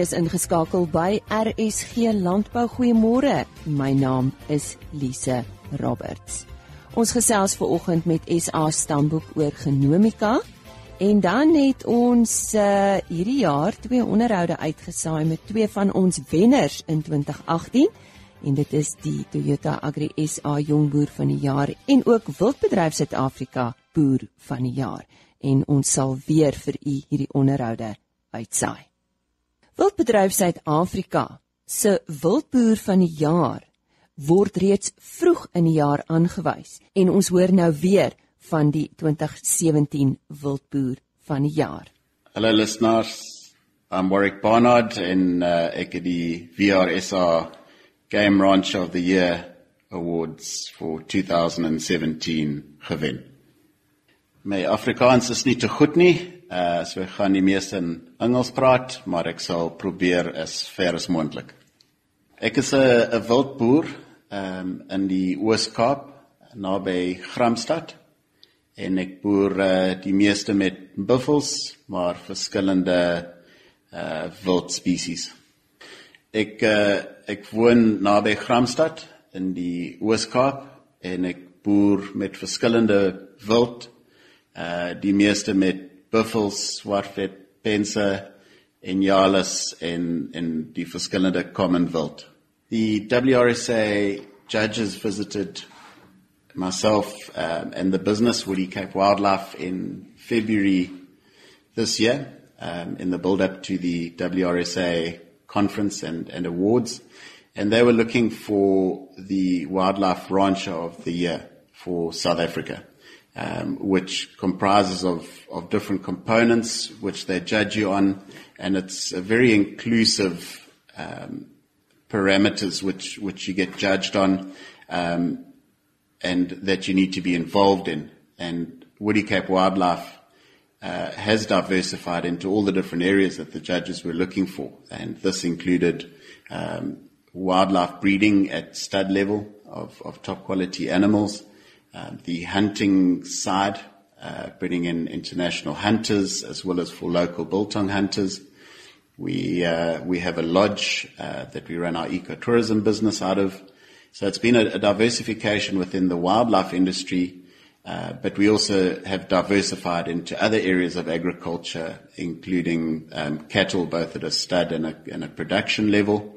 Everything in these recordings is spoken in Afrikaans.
is ingeskakel by RSG Landbou. Goeiemôre. My naam is Lise Roberts. Ons gesels ver oggend met SA Stamboek oor genomika en dan het ons uh, hierdie jaar twee onderhoude uitgesaai met twee van ons wenners in 2018 en dit is die Toyota Agri SA Jongboer van die jaar en ook Wildbedryf Suid-Afrika Boer van die jaar en ons sal weer vir u hierdie onderhoude uitsaai. Wildbedryf Suid-Afrika se Wildboer van die jaar word reeds vroeg in die jaar aangewys en ons hoor nou weer van die 2017 Wildboer van die jaar. Hallo listeners, I'm Warwick Barnard en uh, ek het die VRSA Game Ranch of the Year Awards for 2017 gewen. My Afrikaans is nie te goed nie, uh, so ek gaan die meeste in Engels praat, maar ek sal probeer as ver as moontlik. Ek is 'n wildboer um, in die Oos-Kaap naby Gramstad en ek boer uh, die meeste met buffels maar verskillende uh wild spesies. Ek uh, ek woon naby Gramstad in die Oos-Kaap en ek boer met verskillende wild uh die meeste met buffels, swartvet, pense en jalas en en die verskillende common wild. The WRSA judges visited myself um, and the business Woody Cape Wildlife in February this year um, in the build up to the WRSA conference and, and awards. And they were looking for the wildlife rancher of the year for South Africa, um, which comprises of, of different components which they judge you on. And it's a very inclusive um, parameters which, which you get judged on um, and that you need to be involved in. And Woody Cape Wildlife uh, has diversified into all the different areas that the judges were looking for. And this included um, wildlife breeding at stud level of, of top quality animals, um, the hunting side, uh, bringing in international hunters as well as for local biltong hunters, we uh, we have a lodge uh, that we run our ecotourism business out of. So it's been a, a diversification within the wildlife industry, uh, but we also have diversified into other areas of agriculture, including um, cattle, both at a stud and a, and a production level.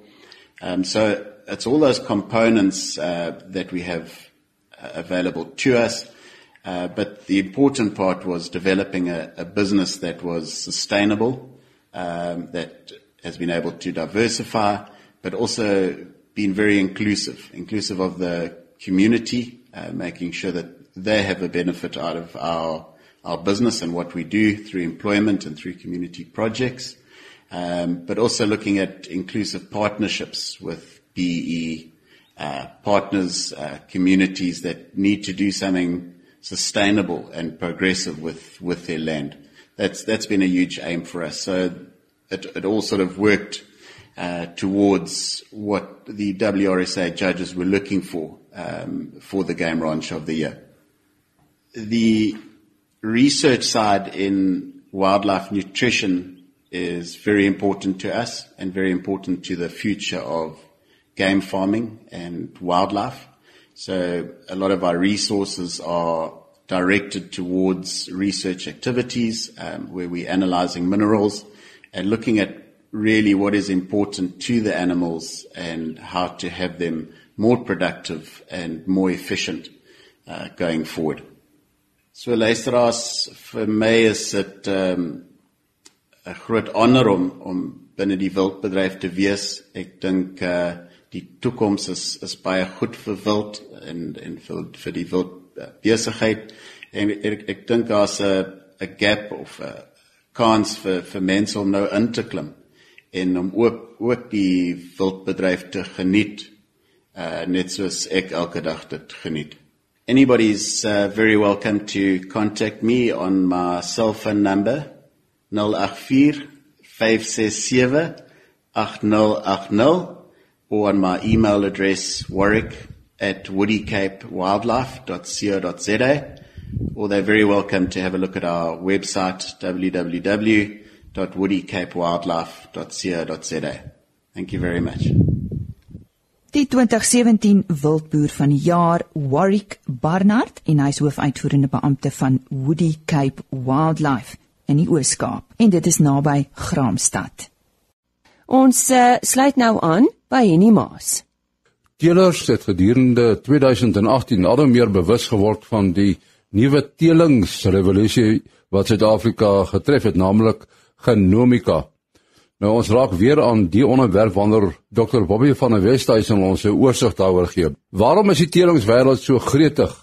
Um, so it's all those components uh, that we have available to us. Uh, but the important part was developing a, business that was sustainable um, that has been able to diversify, but also been very inclusive, inclusive of the community, uh, making sure that they have a benefit out of our our business and what we do through employment and through community projects, um, but also looking at inclusive partnerships with BE partners, uh, communities that need to do something sustainable and progressive with, with their land that's that's been a huge aim for us. So it, it all sort of worked uh, towards what the WRSA judges were looking for um, for the game ranch of the year. The research side in wildlife nutrition is very important to us and very important to the future of game farming and wildlife. So a lot of our resources are directed towards research activities um, where we're analyzing minerals and looking at really what is important to the animals and how to have them more productive and more efficient uh, going forward. So luisteraars, vir my is dit um, 'n groot honor om om binne die wildbedryf te wees. Ek uh, die toekoms is is baie goed vir wild en en vir vir die wild besigheid en ek ek dink daar's 'n 'n gap of 'n kans vir vir mense om nou in te klim en om ook ook die wildbedryf te geniet uh net soos ek elke dag dit geniet. Anybody's uh, very welcome to contact me on my cell phone number 084 567 8080 or on my email address warwick at woodykapewildlife.co.za, or they're very welcome to have a look at our website, www.woodycapewildlife.co.za. Thank you very much. Die 2017 Wildboer van die jaar, Warwick Barnard, en hy is hoofuitvoerende beampte van Woody Cape Wildlife in die Oos-Kaap en dit is naby Graamsstad. Ons uh, sluit nou aan by Henny Maas. Teelers het gedurende 2018 al meer bewus geword van die nuwe telingsrevolusie wat Suid-Afrika getref het, naamlik genomika. Nou ons raak weer aan die onderwerp wanneer Dr. Bobby van der Westhuizen ons 'n oorsig daaroor gee. Waarom is die telingswêreld so gretig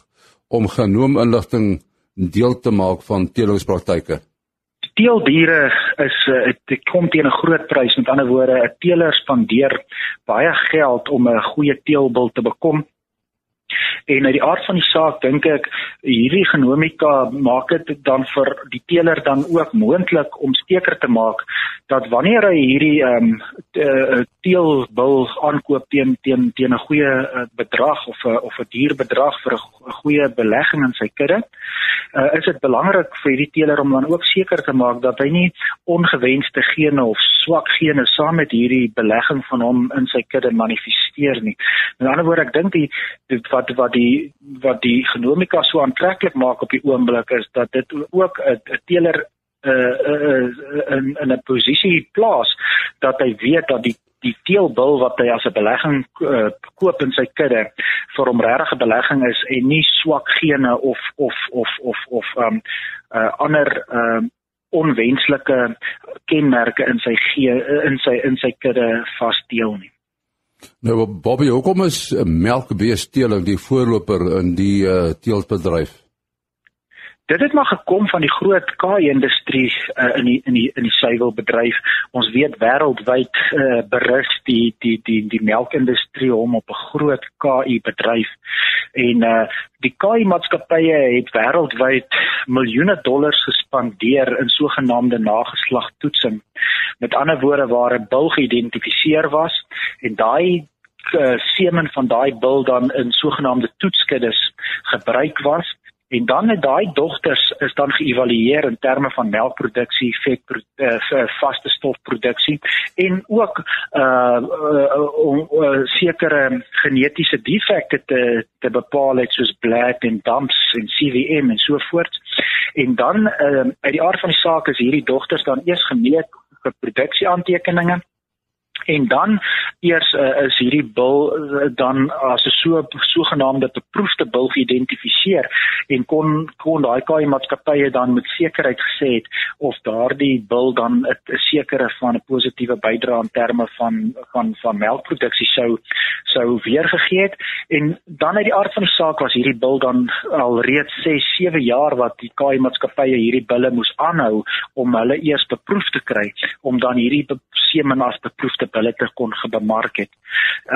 om genoominligting deel te maak van telingspraktyke? Teeldiere is eh, dit kom teen 'n groot prys. Met ander woorde, 'n teeler spandeer baie geld om 'n goeie teelbil te bekom. En uit die aard van die saak dink ek hierdie genomika maak dit dan vir die teeler dan ook moontlik om seker te maak dat wanneer hy hierdie ehm um, teelbil aankoop teen teen teen 'n goeie uh, bedrag of 'n of 'n duur bedrag vir 'n goeie belegging in sy kudde, uh, is dit belangrik vir hierdie teeler om dan ook seker te maak dat hy nie ongewenste gene of swak gene saam met hierdie belegging van hom in sy kudde manifesteer nie. Met ander woorde, ek dink die, die wat wat die wat die genomika so aantreklik maak op die oomblik is dat dit ook 'n teeler uh, uh, in in 'n posisie plaas dat hy weet dat die die teelbil wat hy as 'n belegging uh, koop in sy kudde vir hom regtig 'n belegging is en nie swak gene of of of of of um uh, ander um onwenslike kenmerke in sy gee in sy in sy kudde vasdeel nie. Nou Bobby, hoekom is melkbeesteeling die voorloper in die uh, teeltbedryf? Dit het maar gekom van die groot kaai-industrie uh, in die in die in die suiwelbedryf. Ons weet wêreldwyd uh, berus die die die die melkindustrie hom op 'n groot KI-bedryf. En uh die KI-maatskappye het wêreldwyd miljoene dollars gespandeer in sogenaamde nageslagtoetsing. Met ander woorde waar 'n bil geïdentifiseer was en daai uh, semen van daai bil dan in sogenaamde toetskuddes gebruik was En dan het daai dogters is dan geëvalueer in terme van melkproduksie, vet uh, vaste stofproduksie en ook uh om uh, uh, uh, sekere genetiese defekte te te bepaal het soos black en dumps en CVM en so voort. En dan uh, uit die aard van die saak is hierdie dogters dan eers gemeet vir produksieaantekeninge en dan eers uh, is hierdie bil uh, dan as 'n so sogenaamde beproefde bil geïdentifiseer en kon kon daai kaai maatskappye dan met sekerheid gesê het of daardie bil dan 'n sekere van 'n positiewe bydrae in terme van van van melkproduksie sou sou weergegee het. En dan uit die aard van die saak was hierdie bil dan al reeds 6 7 jaar wat die kaai maatskappye hierdie bille moes aanhou om hulle eers beproef te kry om dan hierdie semen as beproefde hulle te kon gebemark het.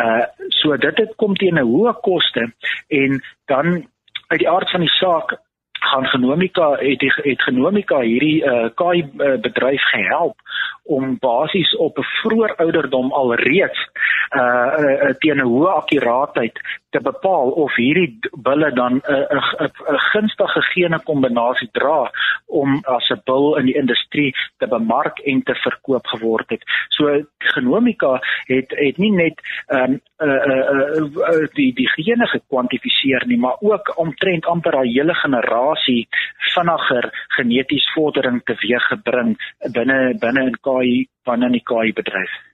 Uh so dit het kom teen 'n hoë koste en dan uit die aard van die saak gaan genomika het die, het genomika hierdie uh kaai uh, bedryf gehelp om basies op 'n vroeë ouderdom al reeds uh, uh teen 'n hoë akkuraatheid te bepaal of hierdie bulle dan 'n uh, 'n uh, 'n uh, gunstige gene kombinasie dra om as 'n bul in die industrie te bemark en te verkoop geword het. So genomika het het nie net um uh, uh, uh die die gene gekwantifiseer nie, maar ook omtrent amper 'n hele generasie vinniger geneties vordering teweeggebring binne binne in KI binne die KI bedryf.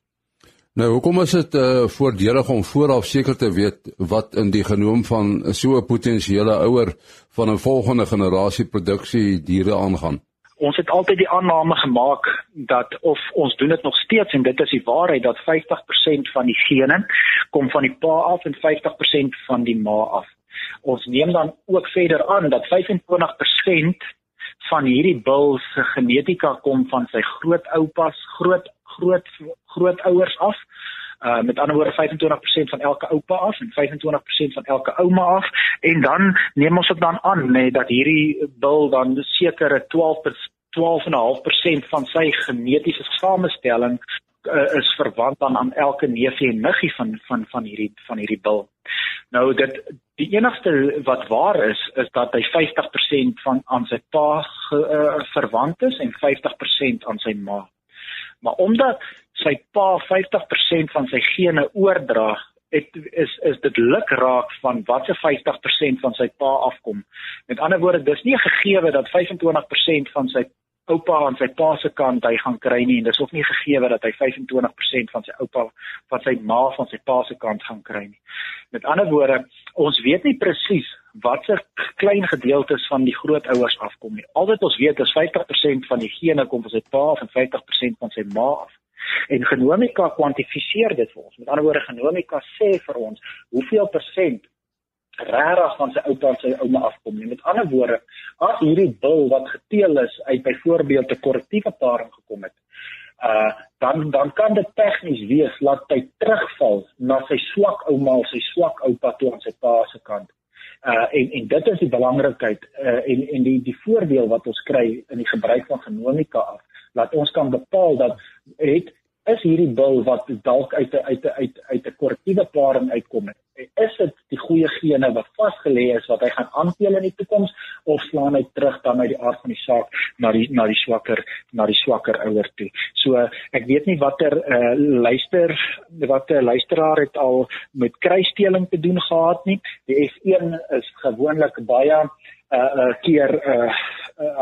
Nou, hoekom is dit uh, voordelig om vooraf seker te weet wat in die genoom van so 'n potensiële ouer van 'n volgende generasie produksie diere aangaan? Ons het altyd die aanname gemaak dat of ons doen dit nog steeds en dit is die waarheid dat 50% van die gene kom van die pa af en 50% van die ma af. Ons neem dan ook verder aan dat 25% van hierdie bil se genetika kom van sy grootoupas, groot groot grootouers af. Uh met ander woorde 25% van elke oupa af en 25% van elke ouma af en dan neem ons dit dan aan nê nee, dat hierdie bil dan sekere 12 12.5% van sy genetiese samestelling uh, is verwant aan aan elke neefie en niggie van van van hierdie van hierdie bil. Nou dit die enigste wat waar is is dat hy 50% van aan sy pa ge, uh, verwant is en 50% aan sy ma. Maar omdat sy pa 50% van sy gene oordra, het is is dit luk raak van watse 50% van sy pa afkom. Met ander woorde, dis nie gegeewe dat 25% van sy oupa aan sy pa se kant hy gaan kry nie en dis ook nie gegee dat hy 25% van sy oupa van sy ma van sy pa se kant gaan kry nie. Met ander woorde, ons weet nie presies watter klein gedeeltes van die grootouers afkom nie. Al wat ons weet is 50% van die gene kom van sy pa en 50% van sy ma af. En genomika kwantifiseer dit vir ons. Met ander woorde, genomika sê vir ons hoeveel persent regtig van sy oupa en sy ouma afkom nie. Met ander woorde, as hierdie bil wat geteel is uit byvoorbeeld 'n korrektiewe paring gekom het, uh dan dan kan dit tegnies wees dat hy terugval na sy swak ouma of sy swak oupa toe aan sy pa se kant. Uh en en dit is die belangrikheid uh en en die die voordeel wat ons kry in die gebruik van genomika af, dat ons kan bepaal dat het is hierdie bil wat dalk uit 'n uit 'n uit uit 'n korrektiewe paring uitkom het. Is dit die goeie gene wat vasgelê is wat hy gaan aanpeel in die toekoms of slaan hy terug dan uit die aard van die saak na die na die swakker na die swakker ouer toe. So ek weet nie watter uh, luister wat 'n uh, luisteraar het al met kruisstelling te doen gehad nie. Die F1 is gewoonlik baie uh, uh keer uh,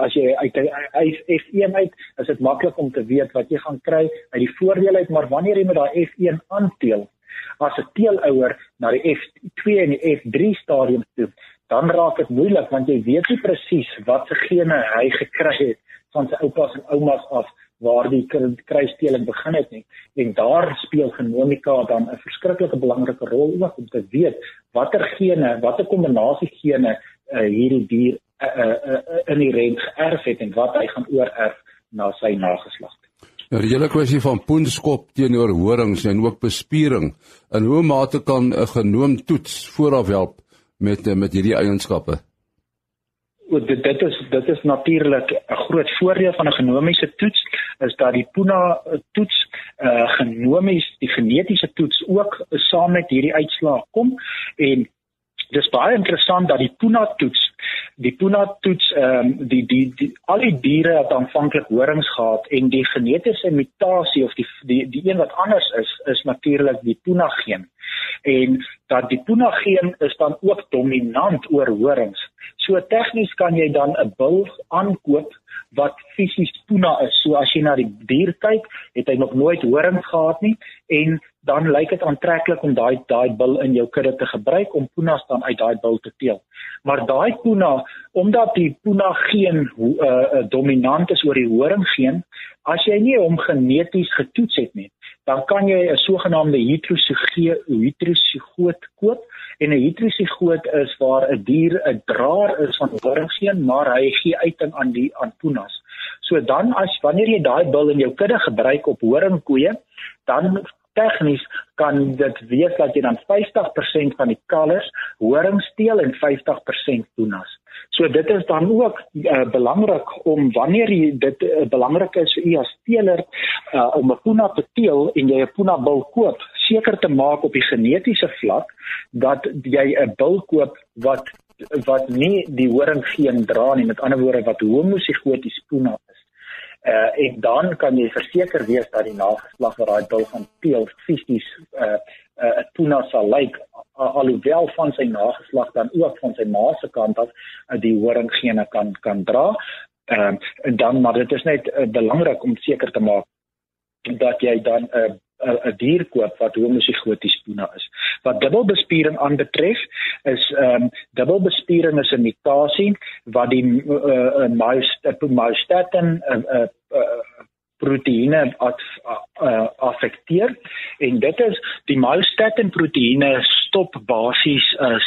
as jy uit hy F1 uit is dit maklik om te weet wat jy gaan kry uit die voordeel uit maar wanneer jy met daai F1 aanteel as 'n teelouer na die F2 en die F3 stadium toe dan raak dit moeilik want jy weet nie presies watse gene hy gekry het van sy oupas en oumas af waar die kruisdeling begin het nie en daar speel genomika dan 'n verskriklike belangrike rol ook om te weet watter gene watter kombinasie gene uh, hierdie dier uh, uh, uh, inherent geërf het en wat hy gaan oorerf na sy nageslag. Nou die hele kwessie van poenskop teenoor horings en ook bespiering. In hoe mate kan 'n genoom toets vooraf help met met hierdie eienskappe? Dit dit is dit is natuurlik 'n groot voordeel van 'n genomiese toets is dat die Puna toets uh genomies die genetiese toets ook saam met hierdie uitslae kom en dis baie interessant dat die Puna toets die Puna toets ehm um, die, die die al die diere het aanvanklik horings gehad en die genetiese mutasie of die die die een wat anders is is natuurlik die Puna geen en dat die Puna geen is dan ook dominant oor horings so tegnies kan jy dan 'n bil aankoop wat fisies tuna is. So as jy na die dier kyk, het hy nog nooit horings gehad nie en dan lyk dit aantreklik om daai daai bil in jou kudde te gebruik om punas dan uit daai bil te teel. Maar daai puna, omdat die puna geen uh, dominant is oor die horing geen, as jy nie hom geneties getoets het nie, dan kan jy 'n sogenaamde heterosigoot koop en 'n heterosigoot is waar 'n dier 'n draer is van horinggeen maar hy gee uiting aan die aan punas. So dan as wanneer jy daai bil in jou kudde gebruik op horingkoeie, dan tegnies kan dit wees dat jy dan 50% van die kalvers horing steel en 50% punas. So dit is dan ook uh, belangrik om wanneer jy dit uh, belangrik is vir u as teeler uh, om 'n puna te teel en jy 'n puna bil koop, seker te maak op die genetiese vlak dat jy 'n bil koop wat wat nie die horing geen dra nie, met ander woorde wat homozigoties puna is. Uh, en dan kan jy verseker wees dat die nageslag wat daai bil gaan teel fisies 'n uh, uh, puna sal lyk alhoewel van sy nageslag dan ook van sy ma se kant af uh, die horinggene kan kan dra. Ehm uh, dan maar dit is net uh, belangrik om seker te maak dat jy dan 'n uh, 'n dier koop wat homozigoties puna is. Wat dubbelbespiering aanbetref is ehm um, dubbelbespiering is 'n mutasie wat die uh, uh, myostatin 'n uh, uh, uh, proteïene uh, affekteer en dit is die myostatin proteïene stop basies uh,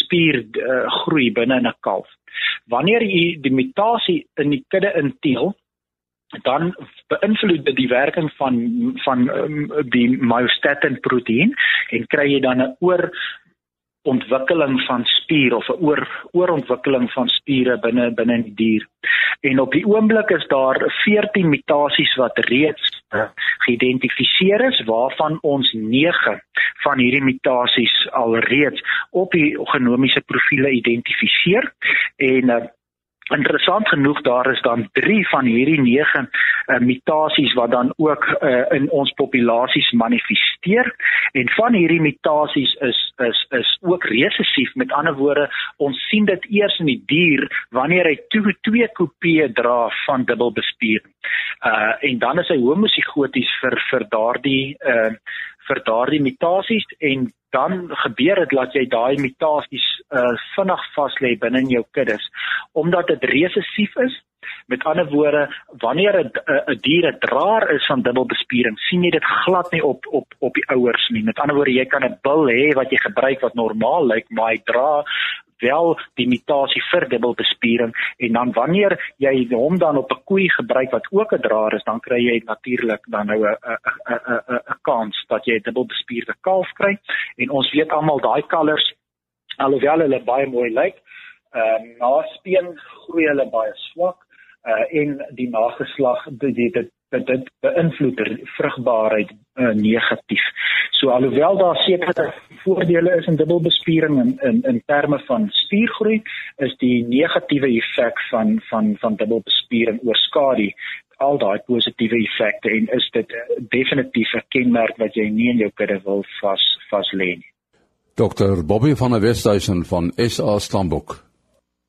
spier uh, binne 'n kalf. Wanneer jy die mutasie in die kudde inteel dan beïnvloed dit die werking van van um, die myostatin proteïen en kry jy dan 'n oor ontwikkeling van spier of 'n oor oorontwikkeling van spiere binne binne die dier. En op die oomblik is daar 14 mutasies wat reeds geïdentifiseer is waarvan ons 9 van hierdie mutasies alreeds op die genomiese profile identifiseer en uh, Interessant genoeg daar is dan 3 van hierdie 9 uh, mutasies wat dan ook uh, in ons populasies manifesteer en van hierdie mutasies is is is ook resessief met ander woorde ons sien dit eers in die dier wanneer hy to, twee kopieë dra van dubbelbespiering. Uh en dan is hy homosigooties vir vir daardie uh vir daardie mutasies en dan gebeur dit dat jy daai mutasies uh, vinnig vas lê binne in jou kuddes omdat dit resessief is. Met ander woorde wanneer 'n 'n dier 'n draer is van dubbelbespiering sien jy dit glad nie op op op die ouers nie. Met ander woorde jy kan 'n bil hê wat jy gebruik wat normaal lyk maar hy dra wel die mutasie vir dubbelbespiering en dan wanneer jy hom dan op 'n koei gebruik wat ook 'n draer is dan kry jy natuurlik dan nou 'n 'n 'n 'n kans dat jy 'n dubbelbespierde kalf kry. En ons weet almal daai kalvers alhoewel hulle baie mooi lyk ehm uh, na speen groei hulle baie swak uh, en die nageslag dit dit dit, dit beïnvloed vrugbaarheid uh, negatief. So alhoewel daar sekere voordele is in dubbelbespiering in in in terme van spiergroei, is die negatiewe effek van van van dubbelbespiering oorskadu al daai positiewe effekte en is dit definitief 'n kenmerk wat jy nie in jou kudde wil vas vas lê nie. Dr Bobby van der Westhuizen van SA Stambok.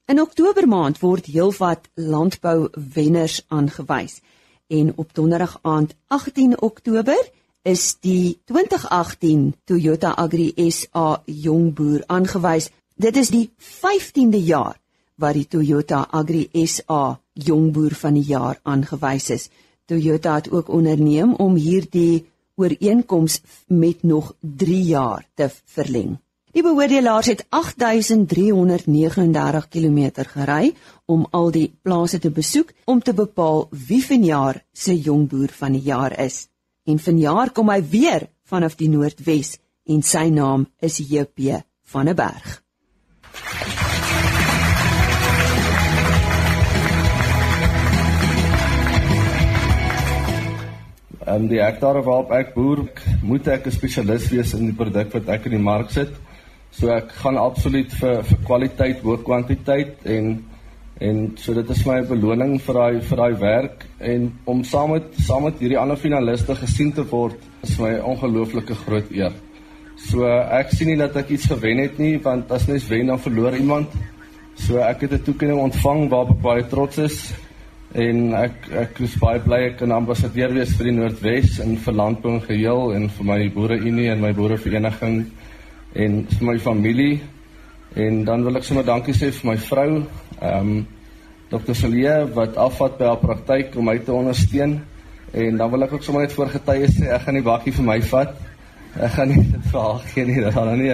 In Oktober maand word heelwat landbou wenners aangewys en op donderdag aand 18 Oktober is die 2018 Toyota Agri SA Jongboer aangewys. Dit is die 15de jaar wat die Toyota Agri SA Jongboer van die jaar aangewys is. Toyota het ook onderneem om hierdie ooreenkoms met nog 3 jaar te verleng. Die beoordelaars het 8339 km gery om al die plase te besoek om te bepaal wie vanjaar se jong boer van die jaar is. En vanjaar kom hy weer vanaf die Noordwes en sy naam is JP van der Berg. En um, die hektare waarop ek boer, moet ek 'n spesialis wees in die produk wat ek in die mark sit. So ek gaan absoluut vir vir kwaliteit bo kwantiteit en en so dit is my beloning vir daai vir daai werk en om saam met saam met hierdie ander finaliste gesien te word is my ongelooflike groot eer. So ek sien nie dat ek iets gewen het nie want as mens wen dan verloor iemand. So ek het 'n toekenning ontvang waarop ek baie trots is en ek ek is baie bly ek kan ambassadeur wees vir die Noordwes en vir landbou geheel en vir my boere unie en my boere vereniging en vir my familie. En dan wil ek sommer dankie sê vir my vrou ehm um, Dr. Celia wat afvat by haar praktyk om my te ondersteun. En dan wil ek ook sommer net voor getuie sê ek gaan die bakkie vir my vat. Ek gaan nie dit vir haar gee nie. Dat haar nie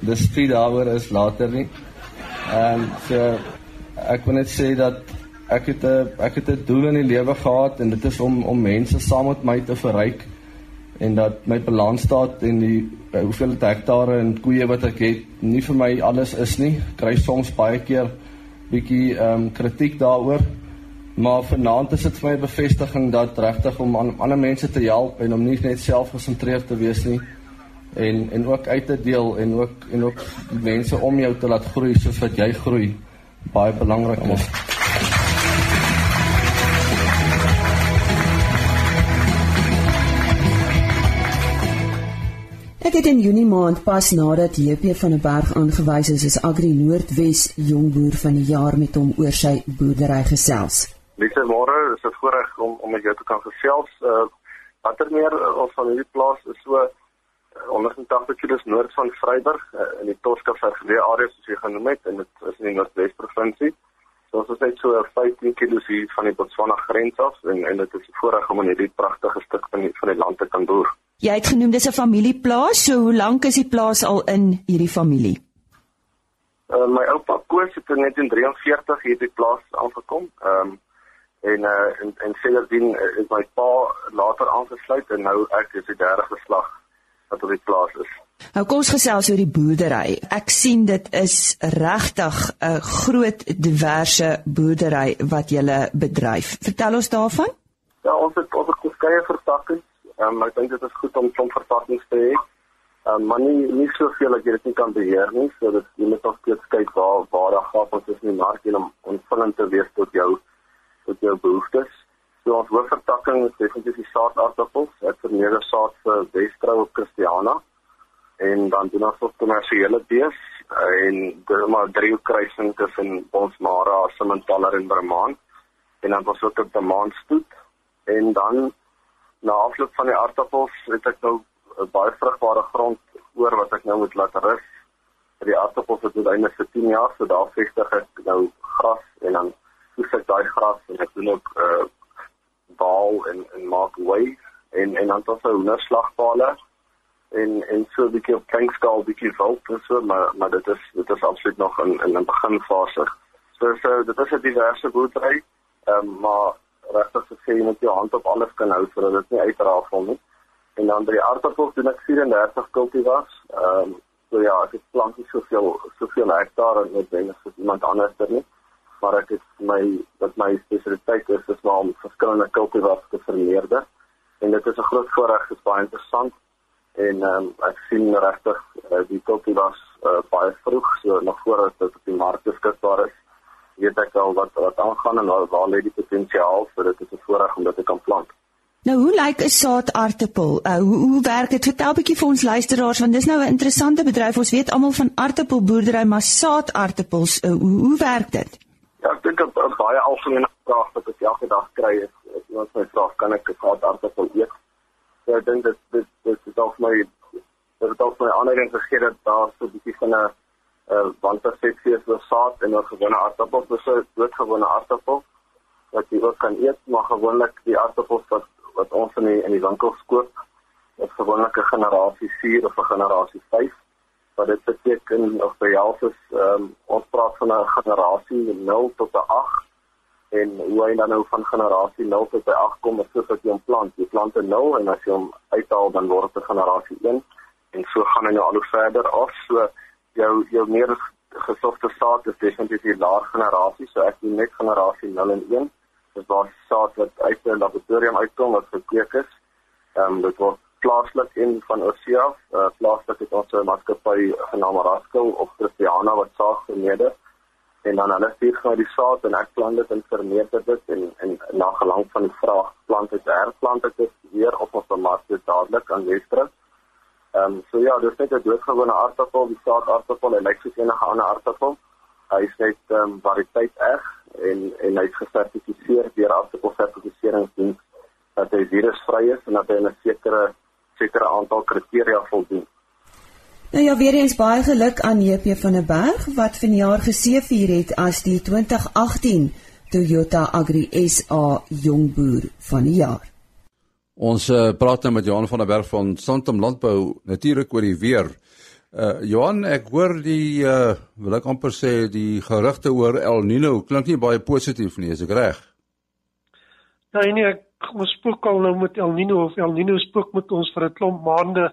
dis speed daaroor is later nie. Ehm um, so ek wil net sê dat ek het 'n ek het 'n doel in die lewe gehad en dit is om om mense saam met my te verryk en dat my balans staat en die uh, hoeveel hektare en koeie wat ek het nie vir my alles is nie. Kry soms baie keer bietjie ehm um, kritiek daaroor. Maar vanaand is dit vir my 'n bevestiging dat regtig om aan ander mense te help en om nie net selfgesentreerd te wees nie en en ook uit te deel en ook en ook mense om jou te laat groei soos wat jy groei baie belangrik is. Ja. Ek het in Junie maand pas nadat JP van der Berg aangewys is as Agri Noordwes jongboer van die jaar met hom oor sy boerdery gesels. Liewe môre, is 'n voorreg om om met jou te kan gesels. Uh watter meer uh, ons van hierdie plaas is so uh, 180 km noord van Vryburg uh, in die Toska vergeleë area soos jy genoem het en dit is in die Noordwes provinsie. So ons is net so 15 km hier van die Botswana grens af en en dit is 'n voorreg om in hierdie pragtige stuk van die van die land te kan boer. Jy het genoem dis 'n familieplaas, so hoe lank is die plaas al in hierdie familie? Uh, my oupa Koos het in 1943 hier die plaas aangekom. Ehm um, en uh en en sedertdien is my pa later aangesluit en nou ek is die derde geslag wat op die plaas is. Nou kom ons gesels oor die boerdery. Ek sien dit is regtig 'n groot diverse boerdery wat jy bedryf. Vertel ons daarvan. Ja, ons het ons het verskeie vertakkings. Ehm um, ek dink dit is goed om klomp vertakkings te hê. Ehm um, maar nie nie soveel dat jy dit nie kan beheer nie, so dit jy moet nog steeds kyk waar waar daar gaan ons is in die mark en om ontvullend te wees tot jou tot jou behoeftes. So ons hoofvertakking is definitief die saadaartappels. Ek vermeerder saad vir Westrou op Christiana en dan doen ons ook kommersiële bees en dis maar drie kruising tussen Bonsmara, Simmentaler en Bremaan en dan was ook 'n Bremaanstoet en dan na afloop van die aardappels het ek nou baie vrugbare grond oor wat ek nou moet laat rus. Die aardappels wat uiteindelik vir 10 jaar so daar vestig ek nou gras en dan soos ek daai gras en ek doen ook uh baal en en maak way en en dan tot 'n hoenderslagpale en en so 'n bietjie op klein skaal bietjie wild en so maar maar dit is dit is absoluut nog in in 'n beginfase. So so dit is 'n diverse boerdery. Ehm um, maar regtig te sê jy moet jou hand op alles kan hou sodat dit nie uitrafel nie. En dan by die aardappels doen ek 34 kultivars. Ehm um, so ja, ek het plante soveel soveel hektaar en net wenig as iemand anders het nie. Maar ek het my wat my spesialiteit is is maar om verskillende kultivars te vermeerder. En dit is 'n groot voorreg, dit is baie interessant en ehm um, ek sien regtig uh, die kopie was uh, baie vroeg so nog voordat dit op die mark beskikbaar is weet ek al wat wat aangaan en waar, waar lê die potensiaal so dit is 'n voorreg om dit te kan plant Nou hoe lyk 'n saadaartappel? Uh, hoe hoe werk dit? Vertel 'n bietjie vir ons luisteraars want dis nou 'n interessante bedryf. Ons weet almal van aartappelboerdery, maar saadaartappels, uh, hoe hoe werk dit? Ja, ek dink 'n baie algemene vraag wat ek elke dag kry is, is iemand my vra, kan ek 'n saadaartappel eet? So ek dink dit dit dit is dalk my dit het dalk my aanleiding gegee dat daar so 'n bietjie van 'n uh, wanpersepsie is oor saad en oor gewone aardappels, dis so doodgewone aardappels wat jy ook kan eet, maar gewoonlik die aardappels wat wat ons in die in die winkels koop, is gewoonlik 'n generasie 4 of 'n generasie 5 wat dit beteken of by jou is ehm um, ons praat van 'n generasie 0 tot 'n 8 en hoe hy dan nou van generasie 0 tot by 8 kom, is soos wat jy hom plant. Jy plant 'n 0 en as jy hom uithaal dan word dit 'n generasie 1 en so gaan hy nou al hoe verder af. So jou jou meer gesofte saad is definitief die laer generasie, so ek doen net generasie 0 en 1. Dit was saad wat uit 'n laboratorium uitkom wat gekweek is. Ehm um, dit word plaaslik in van Osia, uh, plaaslik het ons 'n maatskappy genaamd Raskel of Christiana wat saad vermeerder en dan hulle stuur gou die saad en ek plant dit en vermeerder dit en en na gelang van die vraag plant dit herplant dit weer op ons mark dit dadelik aan Westre. Ehm um, so ja, dis net 'n doodgewone aardappel, die saad aardappel en soos enige ander aardappel. Hy is net ehm um, variëteit reg en en hy's gesertifiseer deur aardappelsertifiseringsdiens dat hy virusvry is en dat hy 'n sekere sekere aantal kriteria voldoen. Nou ja, weer eens baie geluk aan JP van der Berg wat vanjaar geseëvier het as die 2018 Toyota Agri SA Jongboer van die jaar. Ons uh, praat nou met Johan van der Berg van Santam Landbou natuurlik oor die weer. Uh Johan, ek hoor die uh wil ek amper sê die gerugte oor El Nino klink nie baie positief nie, is ek reg? Nee nee, ons spook al nou met El Nino of El Nino spook met ons vir 'n klomp maande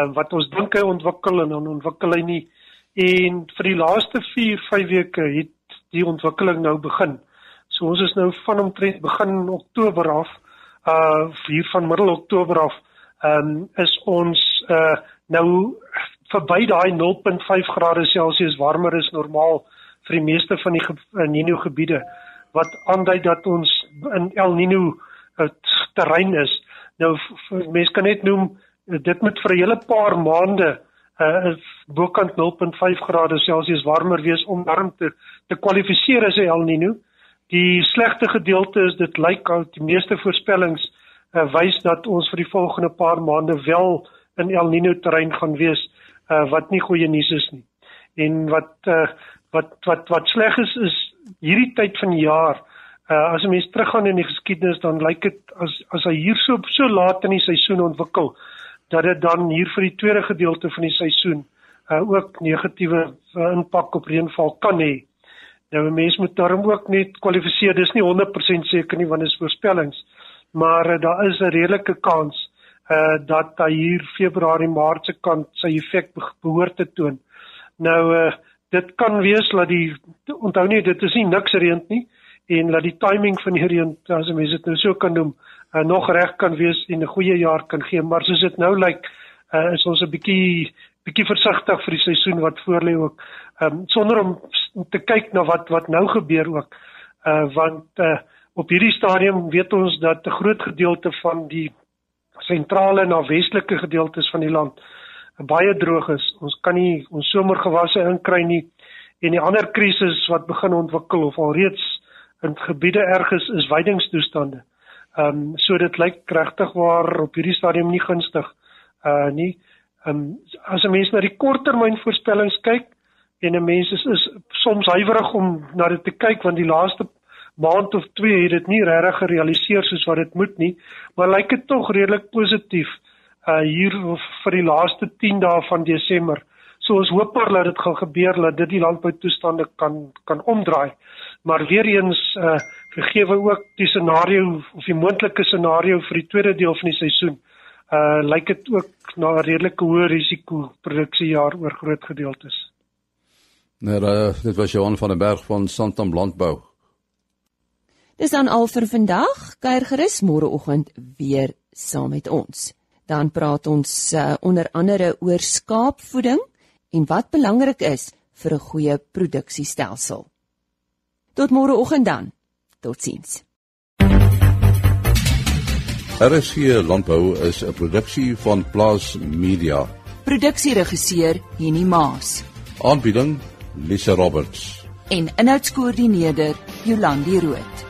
um, wat ons dink hy ontwikkel en dan ontwikkel hy nie. En vir die laaste 4, 5 weke het die ontwikkeling nou begin. So ons is nou van omtrent begin Oktober af, uh hier van middel Oktober af, um is ons uh nou verby daai 0.5 grade Celsius warmer is normaal vir die meeste van die El Niño gebiede wat aandui dat ons in El Niño uh, terrein is. Nou mense kan net noem dit moet vir 'n hele paar maande uh bokant 0.5 grade Celsius warmer wees om warm te te kwalifiseer as 'n El Niño. Die slegte gedeelte is dit lyk al die meeste voorspellings uh, wys dat ons vir die volgende paar maande wel in El Niño terrein gaan wees uh wat nie goeie nuus is nie. En wat uh wat wat wat sleg is is hierdie tyd van die jaar uh as 'n mens teruggaan in die geskiedenis dan lyk dit as as hy hier so laat in die seisoen ontwikkel dat dit dan hier vir die tweede gedeelte van die seisoen uh, ook negatiewe uh, impak op reënval kan hê. Nou 'n mens moet daarom ook net kwalifiseer. Dis nie 100% seker nie want dit is voorspellings, maar uh, daar is 'n redelike kans uh dat hy hier Februarie Maart se kant sy effek behoort te toon. Nou uh dit kan wees dat die onthou nie dit is nie niks reën nie en dat die timing van hierdie as mens dit nou so kan noem uh, nog reg kan wees en 'n goeie jaar kan gee maar soos dit nou lyk uh, is ons 'n bietjie bietjie versigtig vir die seisoen wat voorlê ook um, sonder om te kyk na wat wat nou gebeur ook uh, want uh, op hierdie stadium weet ons dat 'n groot gedeelte van die sentrale na westelike gedeeltes van die land baie droog is. Ons kan nie ons somergewasse inkry nie en die ander krisis wat begin ontwikkel of alreeds in gebiede ergens is weidingstoestande. Ehm um, so dit lyk regtig waar op hierdie stadium nie gunstig uh nie. Ehm um, as 'n mens na die korttermyn voorspellings kyk en 'n mens is, is soms huiwerig om na dit te kyk want die laaste maand of twee het dit nie regtig gerealiseer soos wat dit moet nie, maar lyk dit tog redelik positief uh hier vir die laaste 10 dae van Desember. So ons hoop maar dat dit gaan gebeur dat dit die landboutoestande kan kan omdraai. Maar weer eens uh gegee ook die scenario of die moontlike scenario vir die tweede deel van die seisoen. Uh lyk dit ook na 'n redelike hoë risiko produksiejaar oor groot gedeeltes. Nou, uh, dit was Johan van der Berg van Santam Landbou. Dis dan al vir vandag. Kuier gerus môreoggend weer saam met ons. Dan praat ons uh, onder andere oor skaapvoeding en wat belangrik is vir 'n goeie produksiestelsel. Tot môreoggend dan. Totsiens. RSG Landbou is 'n produksie van Plaas Media. Produksieregisseur Henny Maas. Aanbieding Lisa Roberts. En inhoudskoördineerder Jolandi Root.